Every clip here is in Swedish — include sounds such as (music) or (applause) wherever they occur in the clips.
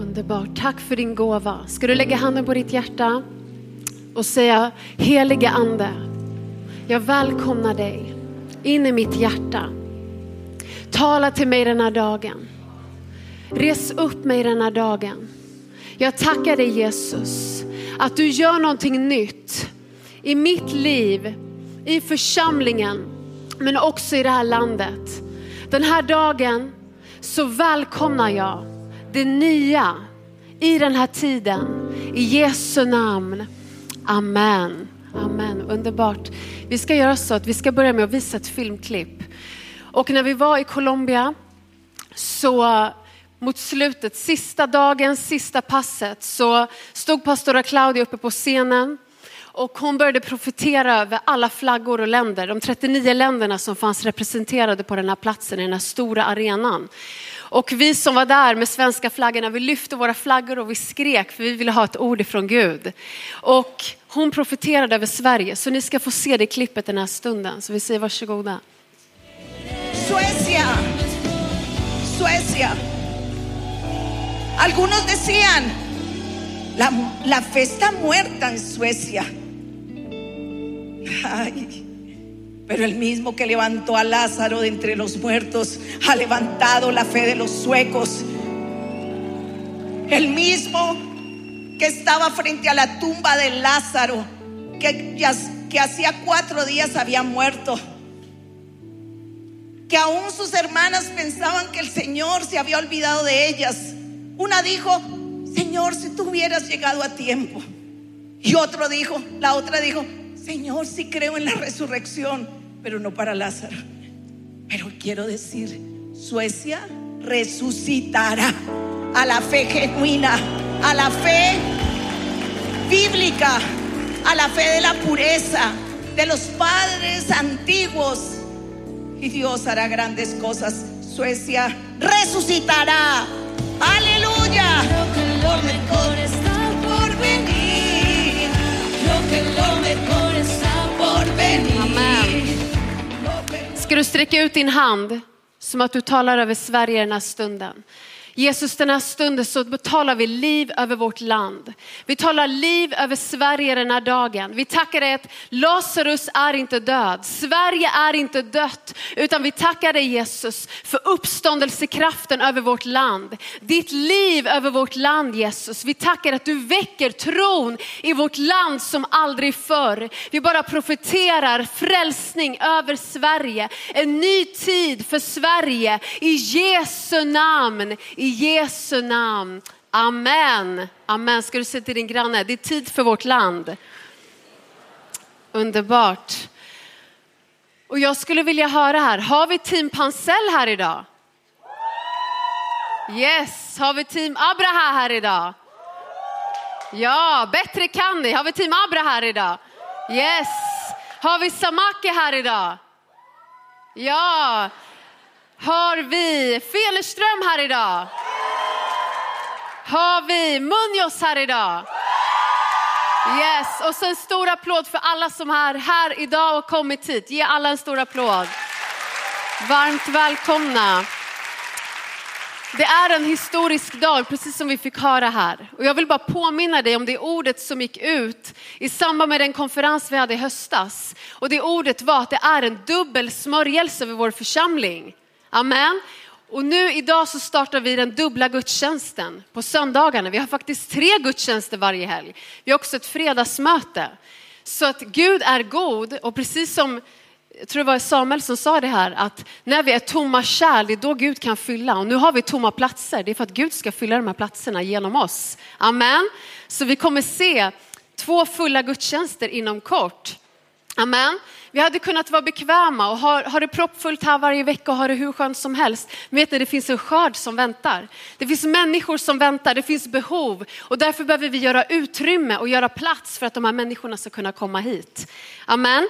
Underbart. Tack för din gåva. Ska du lägga handen på ditt hjärta och säga heliga ande, jag välkomnar dig in i mitt hjärta. Tala till mig den här dagen. Res upp mig den här dagen. Jag tackar dig Jesus att du gör någonting nytt i mitt liv, i församlingen, men också i det här landet. Den här dagen så välkomnar jag det nya i den här tiden. I Jesu namn. Amen. Amen. Underbart. Vi ska göra så att vi ska börja med att visa ett filmklipp. Och när vi var i Colombia så mot slutet, sista dagen, sista passet, så stod pastora Claudia uppe på scenen och hon började profetera över alla flaggor och länder, de 39 länderna som fanns representerade på den här platsen, i den här stora arenan. Och vi som var där med svenska flaggorna, vi lyfte våra flaggor och vi skrek för vi ville ha ett ord ifrån Gud. Och hon profeterade över Sverige, så ni ska få se det klippet den här stunden. Så vi säger varsågoda. Suecia, Suecia. Algunos decían, la, la fe está muerta en Suecia. Ay, pero el mismo que levantó a Lázaro de entre los muertos ha levantado la fe de los suecos. El mismo que estaba frente a la tumba de Lázaro, que, que hacía cuatro días había muerto. Que aún sus hermanas pensaban que el Señor se había olvidado de ellas. Una dijo, Señor, si tú hubieras llegado a tiempo. Y otro dijo, la otra dijo, Señor, sí creo en la resurrección, pero no para Lázaro. Pero quiero decir, Suecia resucitará a la fe genuina, a la fe bíblica, a la fe de la pureza, de los padres antiguos. Y Dios hará grandes cosas. Suecia resucitará. Aleluya. Creo que lo mejor está por venir. Creo que lo mejor Sträck sträcka ut din hand som att du talar över Sverige den här stunden. Jesus, den här stunden så talar vi liv över vårt land. Vi talar liv över Sverige den här dagen. Vi tackar dig att Lazarus är inte död. Sverige är inte dött. Utan vi tackar dig Jesus för uppståndelsekraften över vårt land. Ditt liv över vårt land Jesus. Vi tackar att du väcker tron i vårt land som aldrig förr. Vi bara profeterar frälsning över Sverige. En ny tid för Sverige i Jesu namn. I Jesu namn. Amen. Amen. Ska du säga till din granne, det är tid för vårt land. Underbart. Och jag skulle vilja höra här, har vi team Pansell här idag? Yes, har vi team Abraha här idag? Ja, bättre kan ni. Har vi team Abra här idag? Yes. Har vi Samake här idag? Ja. Har vi Felerström här idag? Har vi Munoz här idag? Yes, och så en stor applåd för alla som är här idag och kommit hit. Ge alla en stor applåd. Varmt välkomna. Det är en historisk dag, precis som vi fick höra här. Och jag vill bara påminna dig om det ordet som gick ut i samband med den konferens vi hade i höstas. Och det ordet var att det är en dubbel smörjelse över vår församling. Amen. Och nu idag så startar vi den dubbla gudstjänsten på söndagarna. Vi har faktiskt tre gudstjänster varje helg. Vi har också ett fredagsmöte. Så att Gud är god och precis som jag tror det var Samuel som sa det här, att när vi är tomma kärl, det är då Gud kan fylla. Och nu har vi tomma platser, det är för att Gud ska fylla de här platserna genom oss. Amen. Så vi kommer se två fulla gudstjänster inom kort. Amen. Vi hade kunnat vara bekväma och ha, ha det proppfullt här varje vecka och ha det hur skönt som helst. Men vet ni, det finns en skörd som väntar. Det finns människor som väntar, det finns behov. Och därför behöver vi göra utrymme och göra plats för att de här människorna ska kunna komma hit. Amen.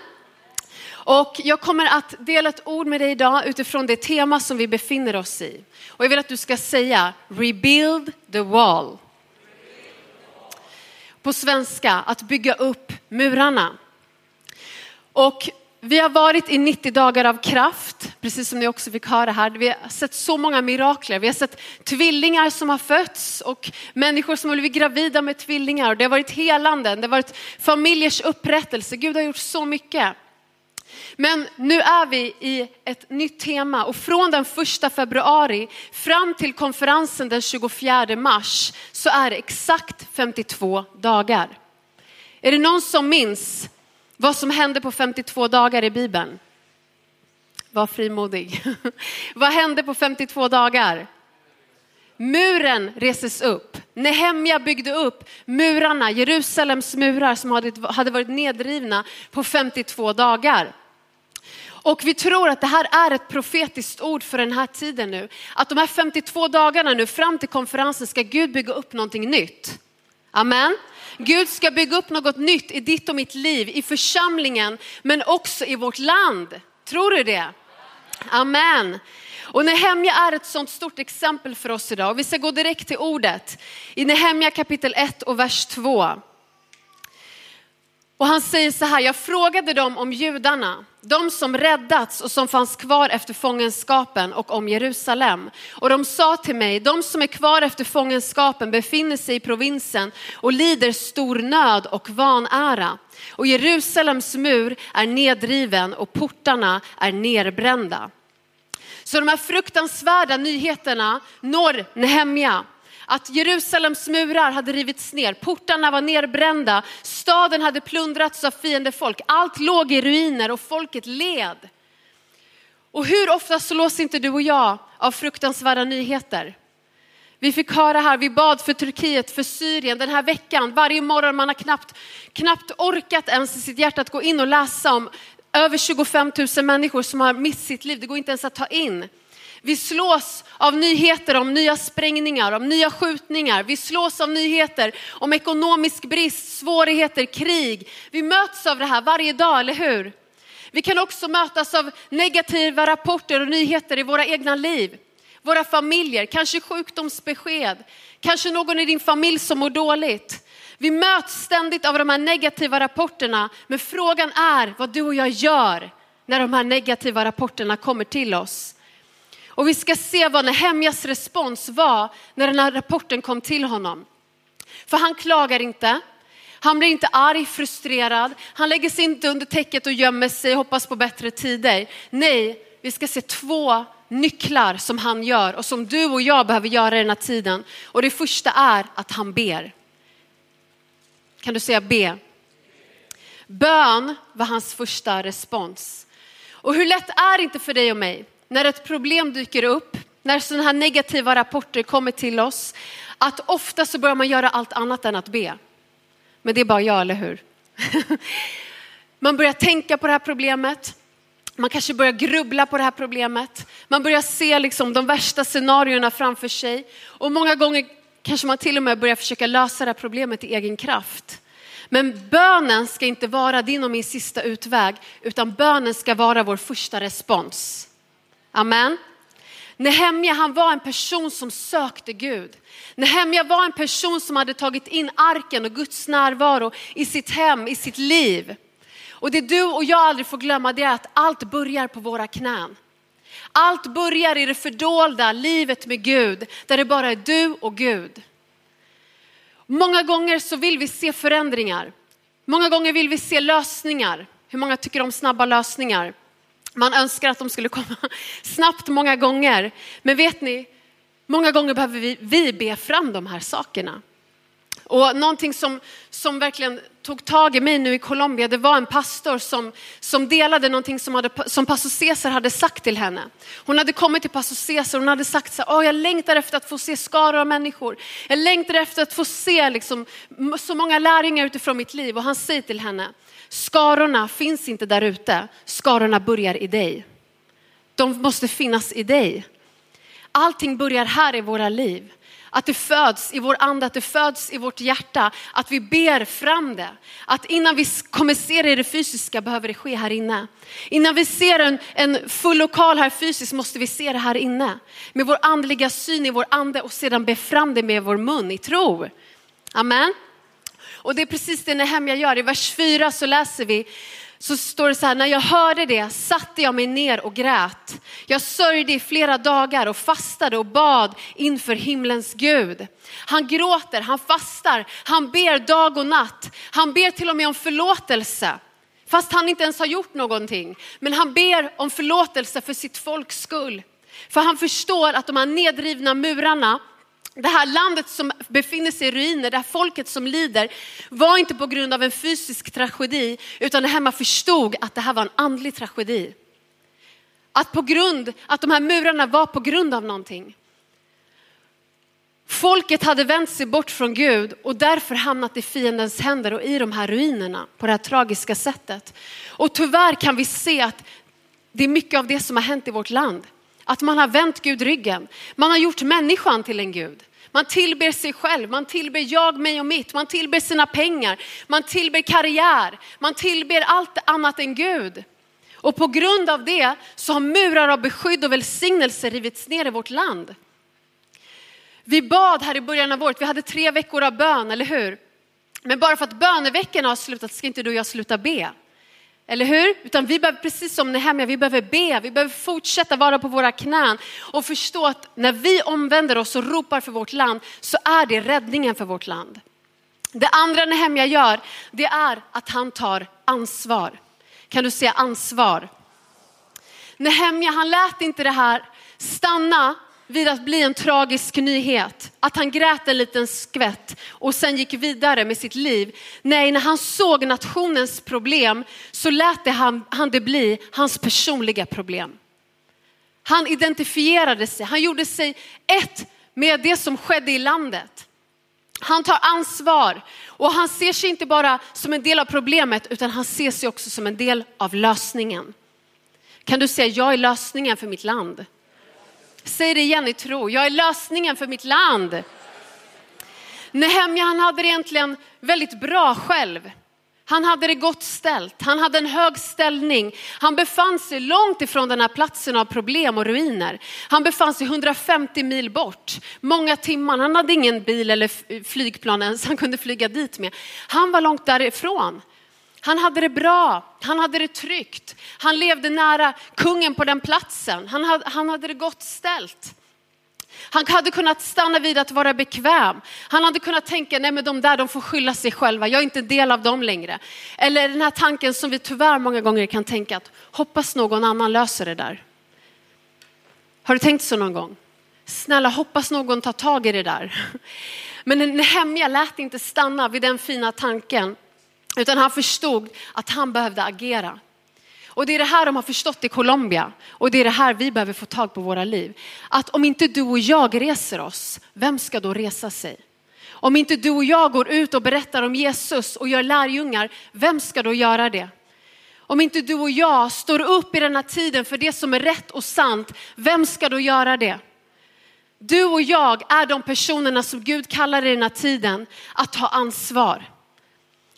Och jag kommer att dela ett ord med dig idag utifrån det tema som vi befinner oss i. Och jag vill att du ska säga rebuild the wall. På svenska, att bygga upp murarna. Och vi har varit i 90 dagar av kraft, precis som ni också fick höra här. Vi har sett så många mirakler. Vi har sett tvillingar som har fötts och människor som har blivit gravida med tvillingar. Det har varit helanden, det har varit familjers upprättelse. Gud har gjort så mycket. Men nu är vi i ett nytt tema och från den första februari fram till konferensen den 24 mars så är det exakt 52 dagar. Är det någon som minns vad som hände på 52 dagar i Bibeln? Var frimodig. (laughs) vad hände på 52 dagar? Muren reses upp. Nehemja byggde upp murarna, Jerusalems murar som hade varit nedrivna på 52 dagar. Och vi tror att det här är ett profetiskt ord för den här tiden nu. Att de här 52 dagarna nu fram till konferensen ska Gud bygga upp någonting nytt. Amen. Gud ska bygga upp något nytt i ditt och mitt liv, i församlingen, men också i vårt land. Tror du det? Amen. Och Nehemja är ett sånt stort exempel för oss idag. Vi ska gå direkt till ordet. I Nehemja kapitel 1 och vers 2. Och han säger så här, jag frågade dem om judarna, de som räddats och som fanns kvar efter fångenskapen och om Jerusalem. Och de sa till mig, de som är kvar efter fångenskapen befinner sig i provinsen och lider stor nöd och vanära. Och Jerusalems mur är nedriven och portarna är nerbrända. Så de här fruktansvärda nyheterna når Nehemja att Jerusalems murar hade rivits ner, portarna var nerbrända, staden hade plundrats av fiendefolk, allt låg i ruiner och folket led. Och hur ofta slås inte du och jag av fruktansvärda nyheter? Vi fick höra här, vi bad för Turkiet, för Syrien den här veckan. Varje morgon man har knappt, knappt orkat ens i sitt hjärta att gå in och läsa om över 25 000 människor som har mist sitt liv. Det går inte ens att ta in. Vi slås av nyheter om nya sprängningar, om nya skjutningar. Vi slås av nyheter om ekonomisk brist, svårigheter, krig. Vi möts av det här varje dag, eller hur? Vi kan också mötas av negativa rapporter och nyheter i våra egna liv. Våra familjer, kanske sjukdomsbesked, kanske någon i din familj som mår dåligt. Vi möts ständigt av de här negativa rapporterna, men frågan är vad du och jag gör när de här negativa rapporterna kommer till oss. Och vi ska se vad Nehemjas respons var när den här rapporten kom till honom. För han klagar inte, han blir inte arg, frustrerad, han lägger sig inte under täcket och gömmer sig och hoppas på bättre tider. Nej, vi ska se två nycklar som han gör och som du och jag behöver göra i den här tiden. Och det första är att han ber. Kan du säga be? Bön var hans första respons. Och hur lätt är det inte för dig och mig när ett problem dyker upp, när sådana här negativa rapporter kommer till oss, att ofta så börjar man göra allt annat än att be. Men det är bara jag, eller hur? (laughs) Man börjar tänka på det här problemet. Man kanske börjar grubbla på det här problemet. Man börjar se liksom de värsta scenarierna framför sig. Och många gånger kanske man till och med börjar försöka lösa det här problemet i egen kraft. Men bönen ska inte vara din och min sista utväg, utan bönen ska vara vår första respons. Amen. Nehemja han var en person som sökte Gud. Nehemja var en person som hade tagit in arken och Guds närvaro i sitt hem, i sitt liv. Och det du och jag aldrig får glömma det är att allt börjar på våra knän. Allt börjar i det fördolda livet med Gud, där det bara är du och Gud. Många gånger så vill vi se förändringar. Många gånger vill vi se lösningar. Hur många tycker om snabba lösningar? Man önskar att de skulle komma (laughs) snabbt många gånger. Men vet ni, många gånger behöver vi, vi be fram de här sakerna. Och någonting som, som verkligen tog tag i mig nu i Colombia, det var en pastor som, som delade någonting som, hade, som pastor Cesar hade sagt till henne. Hon hade kommit till pastor Cesar och hon hade sagt så här, jag längtar efter att få se skaror av människor. Jag längtar efter att få se liksom, så många lärjungar utifrån mitt liv. Och han säger till henne, Skarorna finns inte där ute, skarorna börjar i dig. De måste finnas i dig. Allting börjar här i våra liv. Att det föds i vår ande, att det föds i vårt hjärta, att vi ber fram det. Att innan vi kommer se det i det fysiska behöver det ske här inne. Innan vi ser en, en full lokal här fysiskt måste vi se det här inne. Med vår andliga syn i vår ande och sedan be fram det med vår mun i tro. Amen. Och det är precis det Nehemja gör. I vers 4 så läser vi, så står det så här, när jag hörde det satte jag mig ner och grät. Jag sörjde i flera dagar och fastade och bad inför himlens Gud. Han gråter, han fastar, han ber dag och natt. Han ber till och med om förlåtelse. Fast han inte ens har gjort någonting. Men han ber om förlåtelse för sitt folks skull. För han förstår att de här nedrivna murarna det här landet som befinner sig i ruiner, det här folket som lider, var inte på grund av en fysisk tragedi, utan det här man förstod att det här var en andlig tragedi. Att på grund, att de här murarna var på grund av någonting. Folket hade vänt sig bort från Gud och därför hamnat i fiendens händer och i de här ruinerna på det här tragiska sättet. Och tyvärr kan vi se att det är mycket av det som har hänt i vårt land. Att man har vänt Gud ryggen. Man har gjort människan till en Gud. Man tillber sig själv, man tillber jag, mig och mitt, man tillber sina pengar, man tillber karriär, man tillber allt annat än Gud. Och på grund av det så har murar av beskydd och välsignelse rivits ner i vårt land. Vi bad här i början av året, vi hade tre veckor av bön, eller hur? Men bara för att böneveckorna har slutat ska inte du och jag sluta be. Eller hur? Utan vi behöver, precis som Nehemja, vi behöver be, vi behöver fortsätta vara på våra knän och förstå att när vi omvänder oss och ropar för vårt land så är det räddningen för vårt land. Det andra Nehemja gör, det är att han tar ansvar. Kan du säga ansvar? Nehemja, han lät inte det här stanna vid att bli en tragisk nyhet. Att han grät en liten skvätt och sen gick vidare med sitt liv. Nej, när han såg nationens problem så lät det han, han det bli hans personliga problem. Han identifierade sig, han gjorde sig ett med det som skedde i landet. Han tar ansvar och han ser sig inte bara som en del av problemet utan han ser sig också som en del av lösningen. Kan du säga jag är lösningen för mitt land? Säg det igen i tro. Jag är lösningen för mitt land. Nehemja han hade det egentligen väldigt bra själv. Han hade det gott ställt, han hade en hög ställning. Han befann sig långt ifrån den här platsen av problem och ruiner. Han befann sig 150 mil bort, många timmar. Han hade ingen bil eller flygplan ens han kunde flyga dit med. Han var långt därifrån. Han hade det bra, han hade det tryggt, han levde nära kungen på den platsen, han hade, han hade det gott ställt. Han hade kunnat stanna vid att vara bekväm. Han hade kunnat tänka, nej men de där de får skylla sig själva, jag är inte en del av dem längre. Eller den här tanken som vi tyvärr många gånger kan tänka att hoppas någon annan löser det där. Har du tänkt så någon gång? Snälla hoppas någon tar tag i det där. (laughs) Men Nehemja lät inte stanna vid den fina tanken. Utan han förstod att han behövde agera. Och det är det här de har förstått i Colombia och det är det här vi behöver få tag på våra liv. Att om inte du och jag reser oss, vem ska då resa sig? Om inte du och jag går ut och berättar om Jesus och gör lärjungar, vem ska då göra det? Om inte du och jag står upp i denna tiden för det som är rätt och sant, vem ska då göra det? Du och jag är de personerna som Gud kallar i den här tiden att ta ansvar.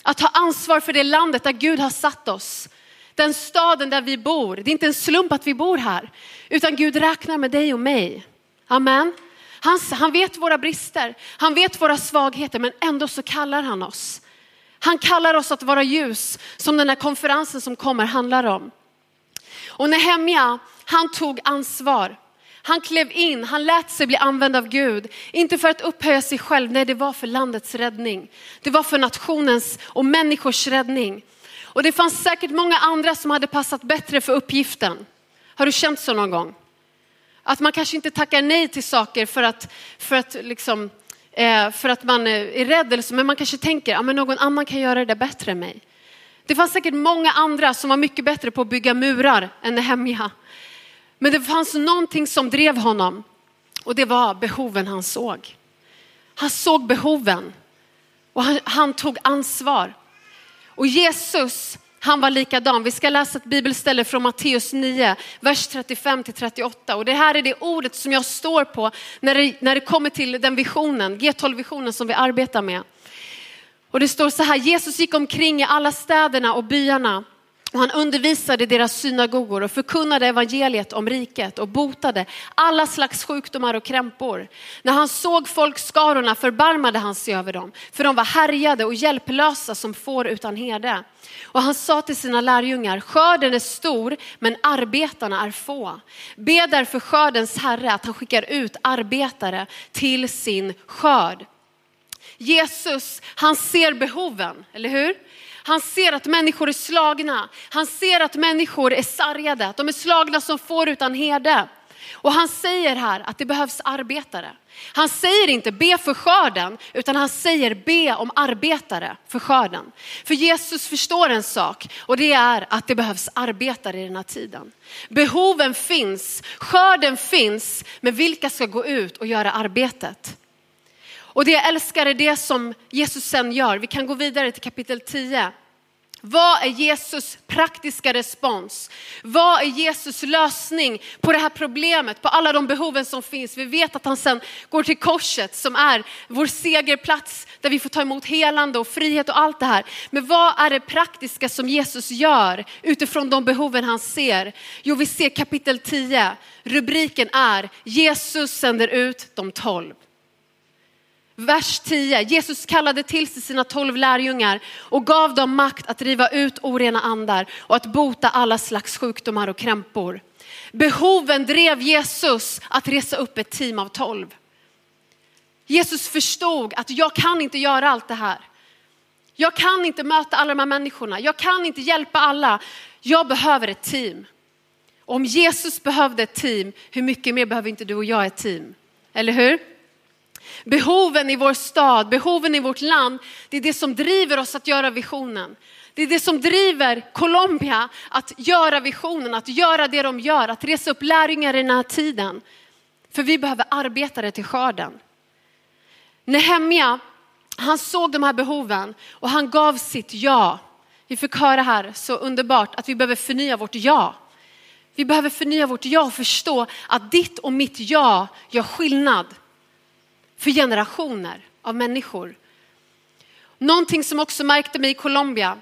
Att ta ansvar för det landet där Gud har satt oss. Den staden där vi bor. Det är inte en slump att vi bor här. Utan Gud räknar med dig och mig. Amen. Han, han vet våra brister, han vet våra svagheter men ändå så kallar han oss. Han kallar oss att vara ljus som den här konferensen som kommer handlar om. Och Nehemja, han tog ansvar. Han klev in, han lät sig bli använd av Gud. Inte för att upphöja sig själv, nej det var för landets räddning. Det var för nationens och människors räddning. Och det fanns säkert många andra som hade passat bättre för uppgiften. Har du känt så någon gång? Att man kanske inte tackar nej till saker för att, för att, liksom, eh, för att man eh, är rädd eller så, men man kanske tänker att någon annan kan göra det bättre än mig. Det fanns säkert många andra som var mycket bättre på att bygga murar än Nehemja. Men det fanns någonting som drev honom och det var behoven han såg. Han såg behoven och han, han tog ansvar. Och Jesus, han var likadan. Vi ska läsa ett bibelställe från Matteus 9, vers 35 till 38. Och det här är det ordet som jag står på när det, när det kommer till den visionen, G12-visionen som vi arbetar med. Och det står så här, Jesus gick omkring i alla städerna och byarna och han undervisade i deras synagogor och förkunnade evangeliet om riket och botade alla slags sjukdomar och krämpor. När han såg folkskarorna förbarmade han sig över dem, för de var härjade och hjälplösa som får utan herde. Och han sa till sina lärjungar, skörden är stor men arbetarna är få. Be därför skördens herre att han skickar ut arbetare till sin skörd. Jesus, han ser behoven, eller hur? Han ser att människor är slagna. Han ser att människor är sargade, att de är slagna som får utan herde. Och han säger här att det behövs arbetare. Han säger inte be för skörden, utan han säger be om arbetare för skörden. För Jesus förstår en sak och det är att det behövs arbetare i den här tiden. Behoven finns, skörden finns, men vilka ska gå ut och göra arbetet? Och det jag älskar är det som Jesus sen gör. Vi kan gå vidare till kapitel 10. Vad är Jesus praktiska respons? Vad är Jesus lösning på det här problemet, på alla de behoven som finns? Vi vet att han sen går till korset som är vår segerplats där vi får ta emot helande och frihet och allt det här. Men vad är det praktiska som Jesus gör utifrån de behoven han ser? Jo, vi ser kapitel 10. Rubriken är Jesus sänder ut de tolv. Vers 10. Jesus kallade till sig sina tolv lärjungar och gav dem makt att driva ut orena andar och att bota alla slags sjukdomar och krämpor. Behoven drev Jesus att resa upp ett team av tolv. Jesus förstod att jag kan inte göra allt det här. Jag kan inte möta alla de här människorna. Jag kan inte hjälpa alla. Jag behöver ett team. Om Jesus behövde ett team, hur mycket mer behöver inte du och jag ett team? Eller hur? Behoven i vår stad, behoven i vårt land, det är det som driver oss att göra visionen. Det är det som driver Colombia att göra visionen, att göra det de gör, att resa upp lärjungar i den här tiden. För vi behöver arbetare till skörden. Nehemja, han såg de här behoven och han gav sitt ja. Vi fick höra här så underbart att vi behöver förnya vårt ja. Vi behöver förnya vårt ja och förstå att ditt och mitt ja gör skillnad för generationer av människor. Någonting som också märkte mig i Colombia,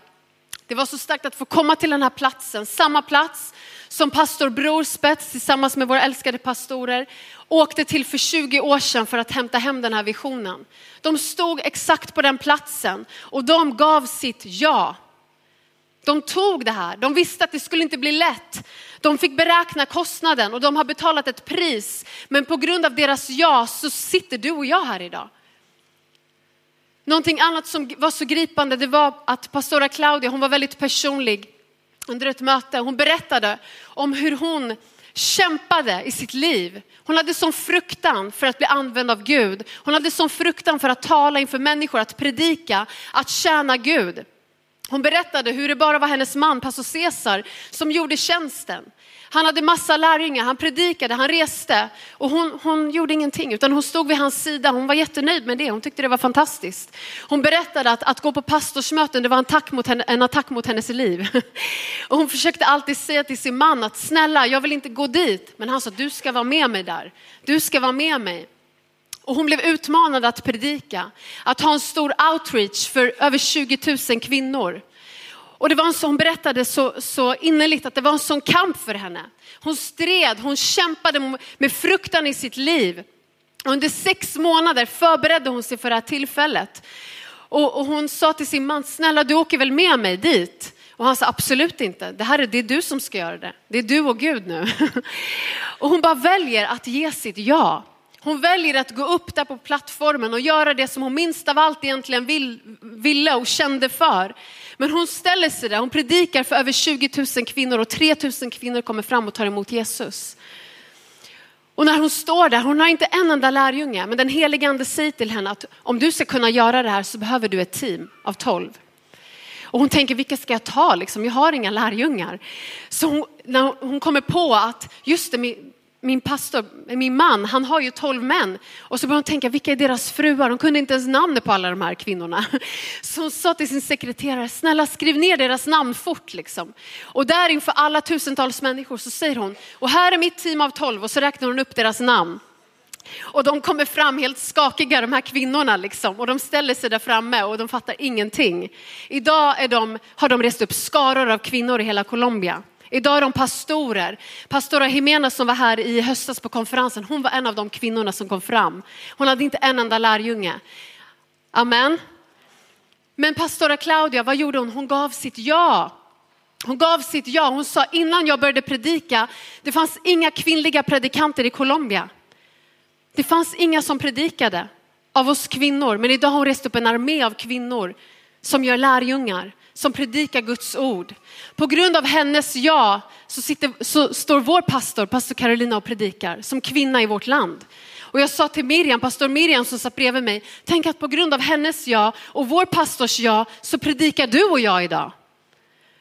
det var så starkt att få komma till den här platsen, samma plats som pastor Bror Spets tillsammans med våra älskade pastorer åkte till för 20 år sedan för att hämta hem den här visionen. De stod exakt på den platsen och de gav sitt ja. De tog det här, de visste att det skulle inte bli lätt. De fick beräkna kostnaden och de har betalat ett pris. Men på grund av deras ja så sitter du och jag här idag. Någonting annat som var så gripande det var att pastora Claudia, hon var väldigt personlig under ett möte. Hon berättade om hur hon kämpade i sitt liv. Hon hade sån fruktan för att bli använd av Gud. Hon hade sån fruktan för att tala inför människor, att predika, att tjäna Gud. Hon berättade hur det bara var hennes man, pastor Caesar, som gjorde tjänsten. Han hade massa lärjungar, han predikade, han reste och hon, hon gjorde ingenting utan hon stod vid hans sida. Hon var jättenöjd med det, hon tyckte det var fantastiskt. Hon berättade att, att gå på pastorsmöten det var en, attack mot henne, en attack mot hennes liv. (laughs) Och hon försökte alltid säga till sin man att snälla jag vill inte gå dit. Men han sa du ska vara med mig där, du ska vara med mig. Och hon blev utmanad att predika, att ha en stor outreach för över 20 000 kvinnor. Och det var en sån, hon berättade så, så innerligt att det var en sån kamp för henne. Hon stred, hon kämpade med fruktan i sitt liv. Under sex månader förberedde hon sig för det här tillfället. Och, och hon sa till sin man, snälla du åker väl med mig dit? Och han sa absolut inte, det här är, det är du som ska göra det. Det är du och Gud nu. (laughs) Och hon bara väljer att ge sitt ja. Hon väljer att gå upp där på plattformen och göra det som hon minst av allt egentligen vill, ville och kände för. Men hon ställer sig där, hon predikar för över 20 000 kvinnor och 3 000 kvinnor kommer fram och tar emot Jesus. Och när hon står där, hon har inte en enda lärjunge, men den helige ande säger till henne att om du ska kunna göra det här så behöver du ett team av 12. Och hon tänker, vilka ska jag ta? Liksom, jag har inga lärjungar. Så hon, när hon kommer på att, just det, min pastor, min man, han har ju tolv män. Och så började hon tänka, vilka är deras fruar? Hon kunde inte ens namnet på alla de här kvinnorna. (laughs) Så hon sa till sin sekreterare, snälla skriv ner deras namn fort liksom. Och där inför alla tusentals människor så säger hon, och här är mitt team av tolv och så räknar hon upp deras namn. Och de kommer fram helt skakiga, de här kvinnorna liksom. Och de ställer sig där framme och de fattar ingenting. Idag är de, har de rest upp skaror av kvinnor i hela Colombia. Idag är de pastorer. Pastora Jimena som var här i höstas på konferensen, hon var en av de kvinnorna som kom fram. Hon hade inte en enda lärjunge. Amen. Men pastora Claudia, vad gjorde hon? Hon gav sitt ja. Hon gav sitt ja. Hon sa innan jag började predika, det fanns inga kvinnliga predikanter i Colombia. Det fanns inga som predikade av oss kvinnor, men idag har hon rest upp en armé av kvinnor som gör lärjungar, som predikar Guds ord. På grund av hennes ja så, sitter, så står vår pastor, pastor Carolina och predikar som kvinna i vårt land. Och jag sa till Miriam, pastor Miriam som satt bredvid mig, tänk att på grund av hennes ja och vår pastors ja så predikar du och jag idag.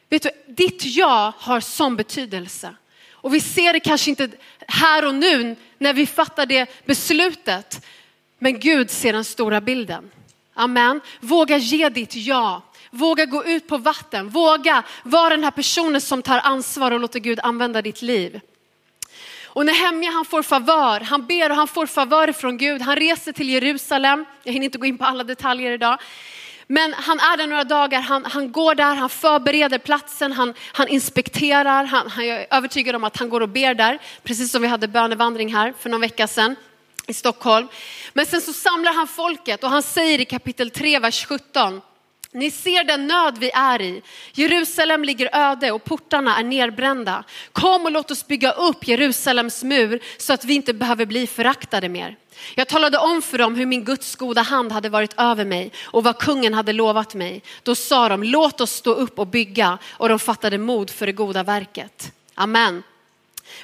Vet du, ditt ja har sån betydelse. Och vi ser det kanske inte här och nu när vi fattar det beslutet. Men Gud ser den stora bilden. Amen. Våga ge ditt ja. Våga gå ut på vatten. Våga vara den här personen som tar ansvar och låter Gud använda ditt liv. Och Nehemja han får favör, han ber och han får favör från Gud. Han reser till Jerusalem. Jag hinner inte gå in på alla detaljer idag. Men han är där några dagar, han, han går där, han förbereder platsen, han, han inspekterar, han, han, jag är övertygad om att han går och ber där, precis som vi hade bönevandring här för någon vecka sedan i Stockholm. Men sen så samlar han folket och han säger i kapitel 3, vers 17, ni ser den nöd vi är i. Jerusalem ligger öde och portarna är nerbrända. Kom och låt oss bygga upp Jerusalems mur så att vi inte behöver bli föraktade mer. Jag talade om för dem hur min Guds goda hand hade varit över mig och vad kungen hade lovat mig. Då sa de, låt oss stå upp och bygga och de fattade mod för det goda verket. Amen.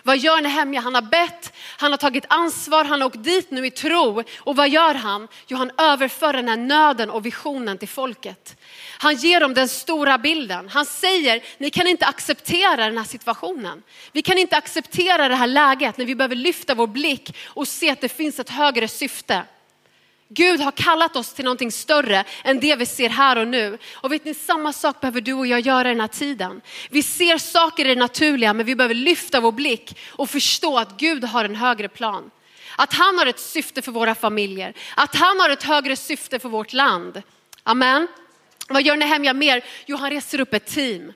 Vad gör Nehemja? Han har bett, han har tagit ansvar, han har åkt dit nu i tro. Och vad gör han? Jo, han överför den här nöden och visionen till folket. Han ger dem den stora bilden. Han säger, ni kan inte acceptera den här situationen. Vi kan inte acceptera det här läget när vi behöver lyfta vår blick och se att det finns ett högre syfte. Gud har kallat oss till någonting större än det vi ser här och nu. Och vet ni, samma sak behöver du och jag göra i den här tiden. Vi ser saker i det naturliga, men vi behöver lyfta vår blick och förstå att Gud har en högre plan. Att han har ett syfte för våra familjer, att han har ett högre syfte för vårt land. Amen. Vad gör Nehemja mer? Jo, han reser upp ett team.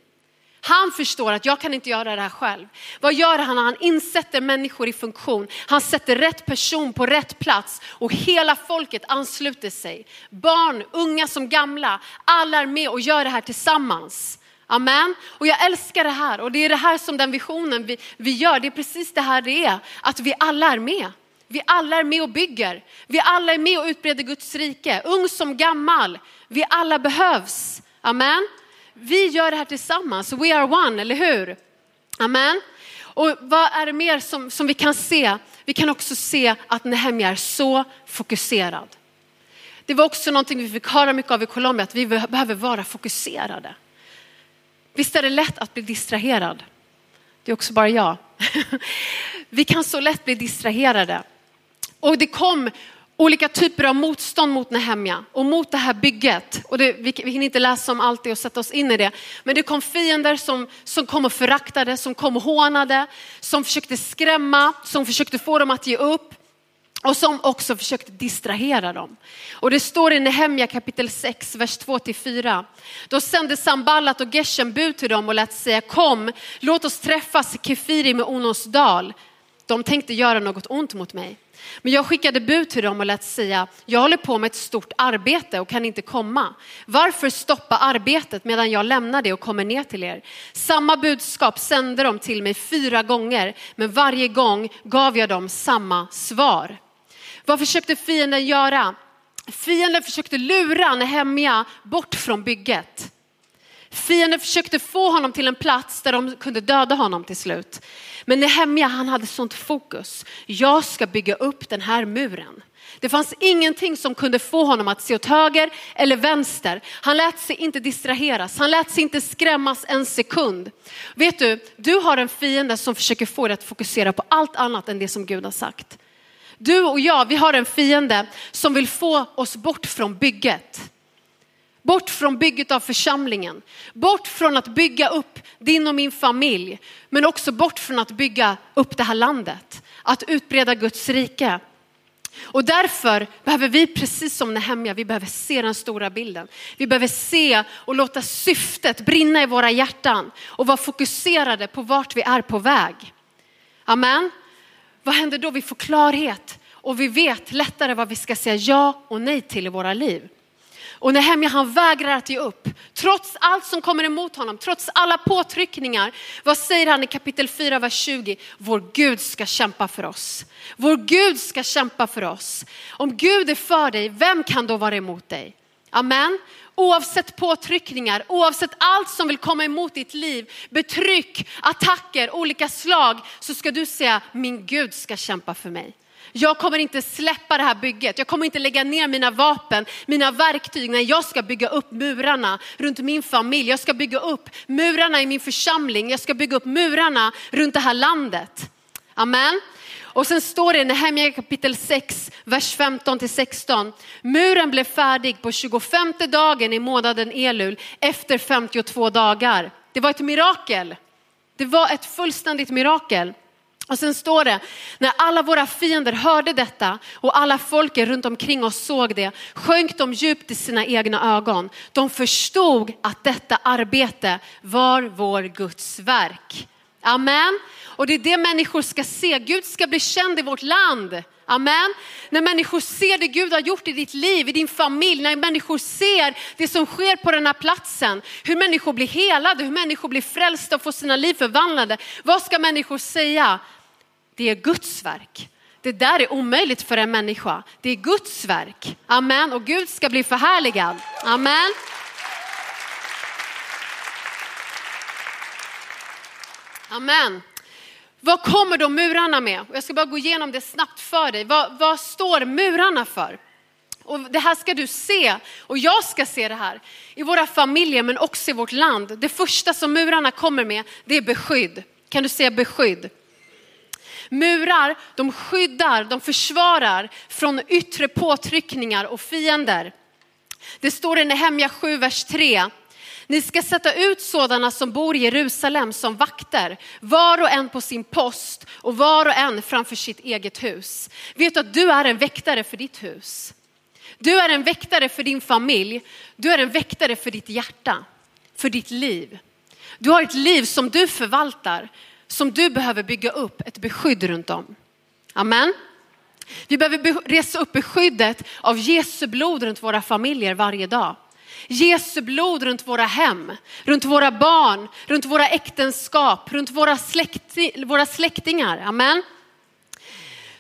Han förstår att jag kan inte göra det här själv. Vad gör han? Han insätter människor i funktion. Han sätter rätt person på rätt plats och hela folket ansluter sig. Barn, unga som gamla, alla är med och gör det här tillsammans. Amen. Och jag älskar det här och det är det här som den visionen vi, vi gör. Det är precis det här det är, att vi alla är med. Vi alla är med och bygger. Vi alla är med och utbreder Guds rike. Ung som gammal. Vi alla behövs. Amen. Vi gör det här tillsammans. We are one, eller hur? Amen. Och vad är det mer som, som vi kan se? Vi kan också se att Nehemja är så fokuserad. Det var också någonting vi fick höra mycket av i Colombia, att vi behöver vara fokuserade. Visst är det lätt att bli distraherad? Det är också bara jag. (laughs) Vi kan så lätt bli distraherade. Och det kom olika typer av motstånd mot Nehemja och mot det här bygget. Och det, vi, vi hinner inte läsa om allt det och sätta oss in i det. Men det kom fiender som, som kom och föraktade, som kom och hånade, som försökte skrämma, som försökte få dem att ge upp. Och som också försökte distrahera dem. Och det står i Nehemja kapitel 6, vers 2-4. Då sände Samballat och Geshem bud till dem och lät säga kom, låt oss träffas i Kefiri med Onos dal. De tänkte göra något ont mot mig. Men jag skickade bud till dem och lät säga, jag håller på med ett stort arbete och kan inte komma. Varför stoppa arbetet medan jag lämnar det och kommer ner till er? Samma budskap sände de till mig fyra gånger, men varje gång gav jag dem samma svar. Vad försökte fienden göra? Fienden försökte lura Nehemja bort från bygget. Fienden försökte få honom till en plats där de kunde döda honom till slut. Men Nehemja han hade sånt fokus. Jag ska bygga upp den här muren. Det fanns ingenting som kunde få honom att se åt höger eller vänster. Han lät sig inte distraheras, han lät sig inte skrämmas en sekund. Vet du, du har en fiende som försöker få dig att fokusera på allt annat än det som Gud har sagt. Du och jag, vi har en fiende som vill få oss bort från bygget. Bort från bygget av församlingen. Bort från att bygga upp din och min familj. Men också bort från att bygga upp det här landet. Att utbreda Guds rike. Och därför behöver vi, precis som Nehemja, vi behöver se den stora bilden. Vi behöver se och låta syftet brinna i våra hjärtan och vara fokuserade på vart vi är på väg. Amen. Vad händer då? Vi får klarhet och vi vet lättare vad vi ska säga ja och nej till i våra liv. Och Nehemja han vägrar att ge upp. Trots allt som kommer emot honom, trots alla påtryckningar. Vad säger han i kapitel 4, vers 20? Vår Gud ska kämpa för oss. Vår Gud ska kämpa för oss. Om Gud är för dig, vem kan då vara emot dig? Amen. Oavsett påtryckningar, oavsett allt som vill komma emot ditt liv, betryck, attacker, olika slag, så ska du säga min Gud ska kämpa för mig. Jag kommer inte släppa det här bygget. Jag kommer inte lägga ner mina vapen, mina verktyg när jag ska bygga upp murarna runt min familj. Jag ska bygga upp murarna i min församling. Jag ska bygga upp murarna runt det här landet. Amen. Och sen står det i Nehemja kapitel 6, vers 15 till 16. Muren blev färdig på 25 dagen i månaden Elul efter 52 dagar. Det var ett mirakel. Det var ett fullständigt mirakel. Och sen står det, när alla våra fiender hörde detta och alla folket runt omkring oss såg det, sjönk de djupt i sina egna ögon. De förstod att detta arbete var vår Guds verk. Amen. Och det är det människor ska se. Gud ska bli känd i vårt land. Amen. När människor ser det Gud har gjort i ditt liv, i din familj, när människor ser det som sker på den här platsen, hur människor blir helade, hur människor blir frälsta och får sina liv förvandlade. Vad ska människor säga? Det är Guds verk. Det där är omöjligt för en människa. Det är Guds verk. Amen. Och Gud ska bli förhärligad. Amen. Amen. Vad kommer då murarna med? Jag ska bara gå igenom det snabbt för dig. Vad, vad står murarna för? Och det här ska du se och jag ska se det här i våra familjer men också i vårt land. Det första som murarna kommer med det är beskydd. Kan du säga beskydd? Murar, de skyddar, de försvarar från yttre påtryckningar och fiender. Det står i Nehemja 7, vers 3. Ni ska sätta ut sådana som bor i Jerusalem som vakter, var och en på sin post och var och en framför sitt eget hus. Vet du att du är en väktare för ditt hus? Du är en väktare för din familj. Du är en väktare för ditt hjärta, för ditt liv. Du har ett liv som du förvaltar som du behöver bygga upp ett beskydd runt om. Amen. Vi behöver resa upp beskyddet av Jesu blod runt våra familjer varje dag. Jesu blod runt våra hem, runt våra barn, runt våra äktenskap, runt våra, släkti, våra släktingar. Amen.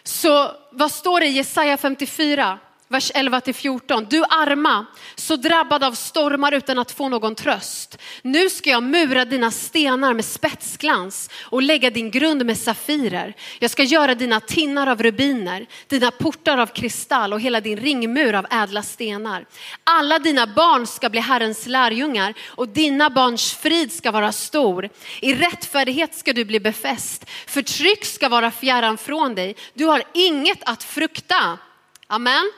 Så vad står det i Jesaja 54? Vers 11 till 14. Du arma, så drabbad av stormar utan att få någon tröst. Nu ska jag mura dina stenar med spetsglans och lägga din grund med safirer. Jag ska göra dina tinnar av rubiner, dina portar av kristall och hela din ringmur av ädla stenar. Alla dina barn ska bli Herrens lärjungar och dina barns frid ska vara stor. I rättfärdighet ska du bli befäst. Förtryck ska vara fjärran från dig. Du har inget att frukta. Amen.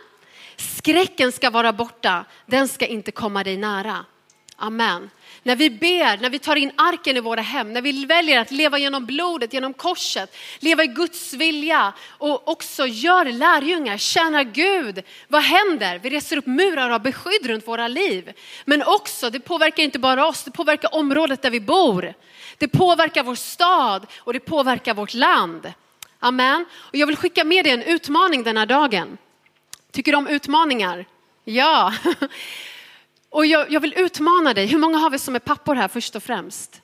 Skräcken ska vara borta, den ska inte komma dig nära. Amen. När vi ber, när vi tar in arken i våra hem, när vi väljer att leva genom blodet, genom korset, leva i Guds vilja och också gör lärjungar, tjänar Gud. Vad händer? Vi reser upp murar av beskydd runt våra liv. Men också, det påverkar inte bara oss, det påverkar området där vi bor. Det påverkar vår stad och det påverkar vårt land. Amen. Och jag vill skicka med dig en utmaning den här dagen. Tycker du om utmaningar? Ja. (laughs) Och jag, jag, vill utmana dig. Hur många har vi som är pappor här först och främst?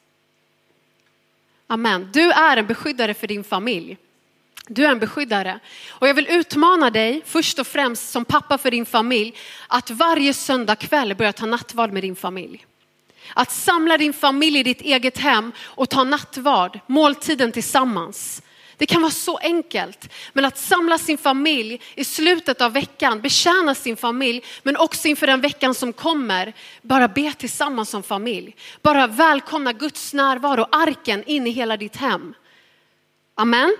Amen. Du är en beskyddare för din familj. Du är en beskyddare. Och jag vill utmana dig först och främst som pappa för din familj att varje söndag kväll börja ta nattvard med din familj. Att samla din familj i ditt eget hem och ta nattvard, måltiden tillsammans. Det kan vara så enkelt, men att samla sin familj i slutet av veckan, betjäna sin familj, men också inför den veckan som kommer, bara be tillsammans som familj. Bara välkomna Guds närvaro, arken in i hela ditt hem. Amen.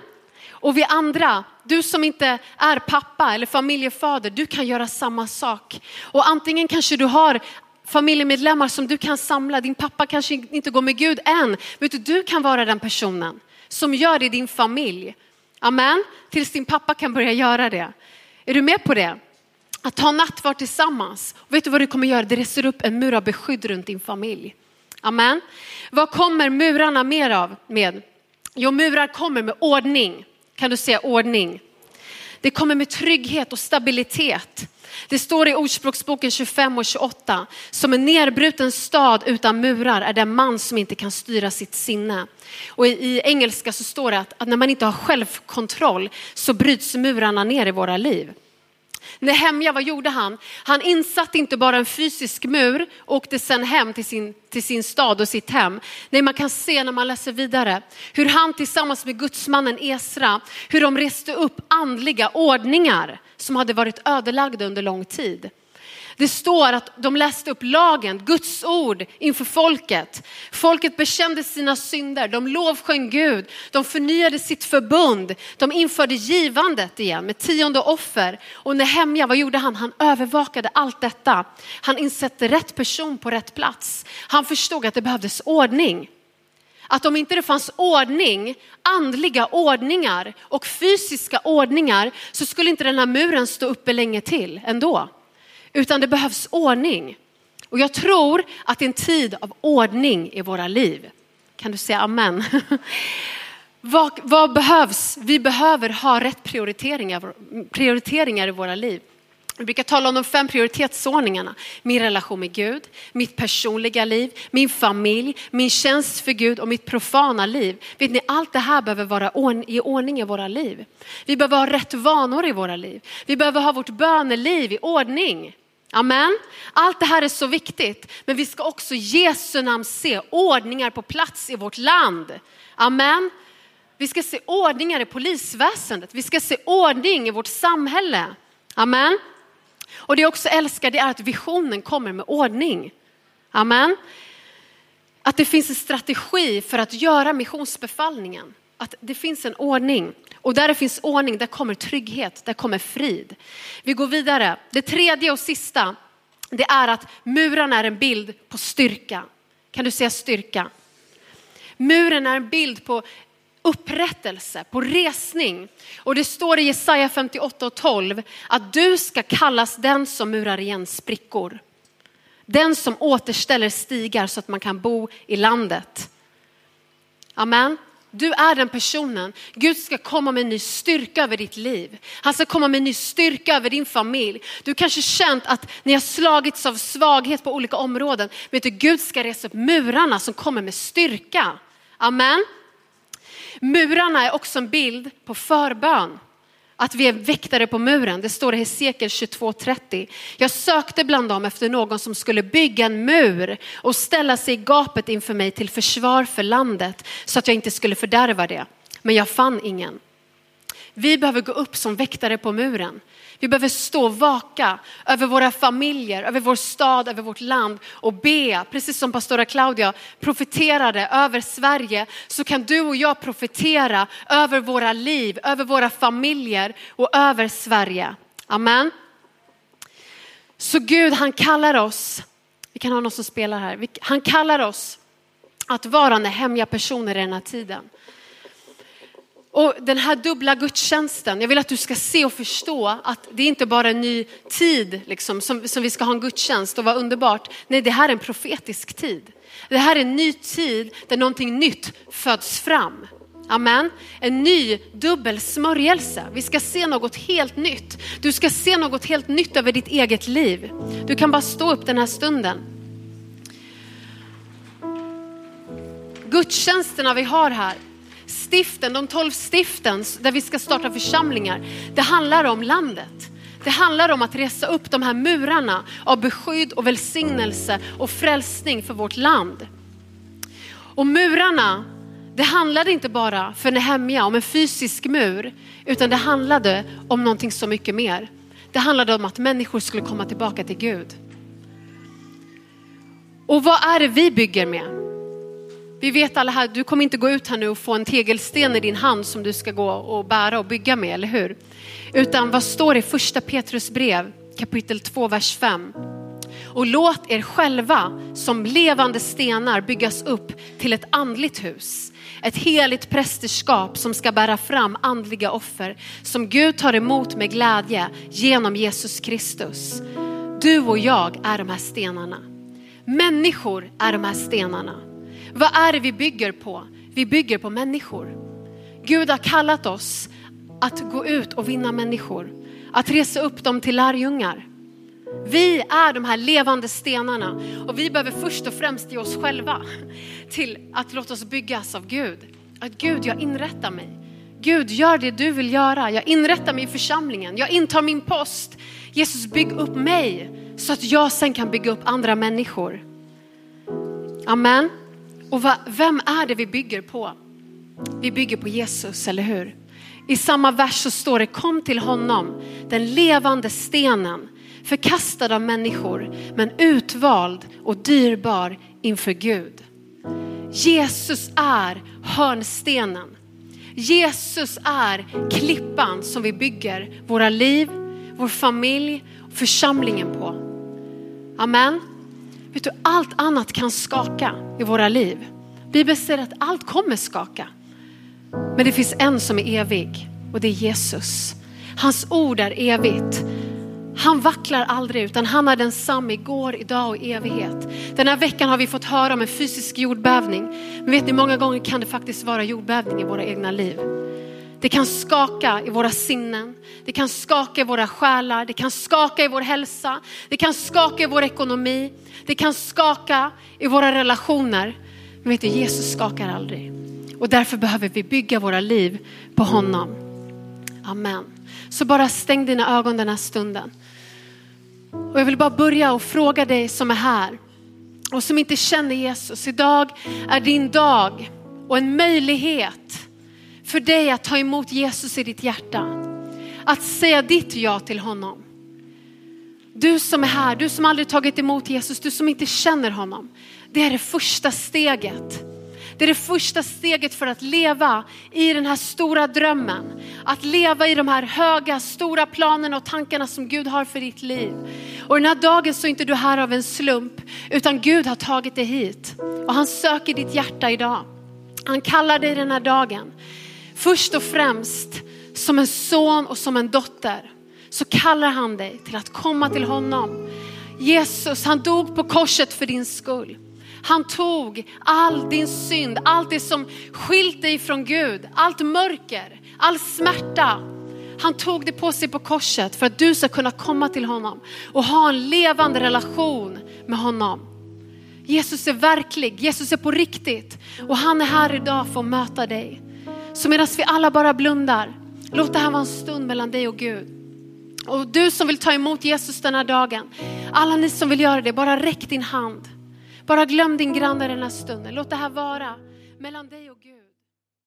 Och vi andra, du som inte är pappa eller familjefader, du kan göra samma sak. Och antingen kanske du har familjemedlemmar som du kan samla, din pappa kanske inte går med Gud än, men du kan vara den personen som gör det i din familj. Amen. Tills din pappa kan börja göra det. Är du med på det? Att ta nattvard tillsammans. Och vet du vad du kommer göra? Det reser upp en mur av beskydd runt din familj. Amen. Vad kommer murarna mer av med? Jo, murar kommer med ordning. Kan du säga ordning? Det kommer med trygghet och stabilitet. Det står i Ordspråksboken 25 och 28, som en nerbruten stad utan murar är den man som inte kan styra sitt sinne. Och i, i engelska så står det att, att när man inte har självkontroll så bryts murarna ner i våra liv. Nehemja, vad gjorde han? Han insatte inte bara en fysisk mur och åkte sen hem till sin, till sin stad och sitt hem. Nej, man kan se när man läser vidare hur han tillsammans med gudsmannen Esra, hur de reste upp andliga ordningar som hade varit ödelagda under lång tid. Det står att de läste upp lagen, Guds ord inför folket. Folket bekände sina synder, de lovsjöng Gud, de förnyade sitt förbund, de införde givandet igen med tionde offer. Och Nehemja, vad gjorde han? Han övervakade allt detta. Han insatte rätt person på rätt plats. Han förstod att det behövdes ordning. Att om inte det fanns ordning, andliga ordningar och fysiska ordningar så skulle inte den här muren stå uppe länge till ändå utan det behövs ordning. Och jag tror att det är en tid av ordning i våra liv. Kan du säga amen? (laughs) vad, vad, behövs? Vi behöver ha rätt prioriteringar, prioriteringar i våra liv. Vi brukar tala om de fem prioritetsordningarna. Min relation med Gud, mitt personliga liv, min familj, min tjänst för Gud och mitt profana liv. Vet ni, allt det här behöver vara i ordning i våra liv. Vi behöver ha rätt vanor i våra liv. Vi behöver ha vårt böneliv i ordning. Amen. Allt det här är så viktigt, men vi ska också i Jesu namn se ordningar på plats i vårt land. Amen. Vi ska se ordningar i polisväsendet. Vi ska se ordning i vårt samhälle. Amen. Och det jag också älskar det är att visionen kommer med ordning. Amen. Att det finns en strategi för att göra missionsbefallningen. Att det finns en ordning. Och där det finns ordning, där kommer trygghet, där kommer frid. Vi går vidare. Det tredje och sista, det är att muren är en bild på styrka. Kan du säga styrka? Muren är en bild på upprättelse, på resning. Och det står i Jesaja 58 och 12 att du ska kallas den som murar igen sprickor. Den som återställer stigar så att man kan bo i landet. Amen. Du är den personen. Gud ska komma med en ny styrka över ditt liv. Han ska komma med en ny styrka över din familj. Du kanske känt att ni har slagits av svaghet på olika områden. Vet du, Gud ska resa upp murarna som kommer med styrka. Amen. Murarna är också en bild på förbön. Att vi är väktare på muren. Det står i Hesekiel 22.30. Jag sökte bland dem efter någon som skulle bygga en mur och ställa sig i gapet inför mig till försvar för landet så att jag inte skulle fördärva det. Men jag fann ingen. Vi behöver gå upp som väktare på muren. Vi behöver stå och vaka över våra familjer, över vår stad, över vårt land och be, precis som pastora Claudia profeterade över Sverige, så kan du och jag profetera över våra liv, över våra familjer och över Sverige. Amen. Så Gud han kallar oss, vi kan ha någon som spelar här, han kallar oss att vara hemliga personer i den här tiden. Och den här dubbla gudstjänsten, jag vill att du ska se och förstå att det är inte bara en ny tid liksom, som, som vi ska ha en gudstjänst och vara underbart. Nej, det här är en profetisk tid. Det här är en ny tid där någonting nytt föds fram. Amen. En ny dubbel smörjelse. Vi ska se något helt nytt. Du ska se något helt nytt över ditt eget liv. Du kan bara stå upp den här stunden. Gudstjänsterna vi har här, stiften, de tolv stiften där vi ska starta församlingar, det handlar om landet. Det handlar om att resa upp de här murarna av beskydd och välsignelse och frälsning för vårt land. Och murarna, det handlade inte bara för Nehemja om en fysisk mur, utan det handlade om någonting så mycket mer. Det handlade om att människor skulle komma tillbaka till Gud. Och vad är det vi bygger med? Vi vet alla här, du kommer inte gå ut här nu och få en tegelsten i din hand som du ska gå och bära och bygga med, eller hur? Utan vad står det i första Petrus brev kapitel 2, vers 5? och låt er själva som levande stenar byggas upp till ett andligt hus. Ett heligt prästerskap som ska bära fram andliga offer som Gud tar emot med glädje genom Jesus Kristus. Du och jag är de här stenarna. Människor är de här stenarna. Vad är det vi bygger på? Vi bygger på människor. Gud har kallat oss att gå ut och vinna människor. Att resa upp dem till lärjungar. Vi är de här levande stenarna och vi behöver först och främst ge oss själva till att låta oss byggas av Gud. Att Gud, jag inrättar mig. Gud, gör det du vill göra. Jag inrättar mig i församlingen. Jag intar min post. Jesus, bygg upp mig så att jag sen kan bygga upp andra människor. Amen. Och va, vem är det vi bygger på? Vi bygger på Jesus, eller hur? I samma vers så står det kom till honom, den levande stenen, förkastad av människor men utvald och dyrbar inför Gud. Jesus är hörnstenen. Jesus är klippan som vi bygger våra liv, vår familj och församlingen på. Amen. Vet du, allt annat kan skaka i våra liv. Bibeln säger att allt kommer skaka. Men det finns en som är evig och det är Jesus. Hans ord är evigt. Han vacklar aldrig utan han är densamme igår, idag och i evighet. Den här veckan har vi fått höra om en fysisk jordbävning. Men vet ni, många gånger kan det faktiskt vara jordbävning i våra egna liv. Det kan skaka i våra sinnen, det kan skaka i våra själar, det kan skaka i vår hälsa, det kan skaka i vår ekonomi, det kan skaka i våra relationer. Men vet du, Jesus skakar aldrig. Och därför behöver vi bygga våra liv på honom. Amen. Så bara stäng dina ögon den här stunden. Och jag vill bara börja och fråga dig som är här och som inte känner Jesus. Idag är din dag och en möjlighet för dig att ta emot Jesus i ditt hjärta. Att säga ditt ja till honom. Du som är här, du som aldrig tagit emot Jesus, du som inte känner honom. Det är det första steget. Det är det första steget för att leva i den här stora drömmen. Att leva i de här höga, stora planerna och tankarna som Gud har för ditt liv. Och den här dagen så är inte du här av en slump, utan Gud har tagit dig hit. Och han söker ditt hjärta idag. Han kallar dig den här dagen. Först och främst som en son och som en dotter så kallar han dig till att komma till honom. Jesus, han dog på korset för din skull. Han tog all din synd, allt det som skilt dig från Gud, allt mörker, all smärta. Han tog det på sig på korset för att du ska kunna komma till honom och ha en levande relation med honom. Jesus är verklig, Jesus är på riktigt och han är här idag för att möta dig. Så medan vi alla bara blundar, låt det här vara en stund mellan dig och Gud. Och du som vill ta emot Jesus den här dagen, alla ni som vill göra det, bara räck din hand. Bara glöm din granne den här stunden. Låt det här vara mellan dig och Gud.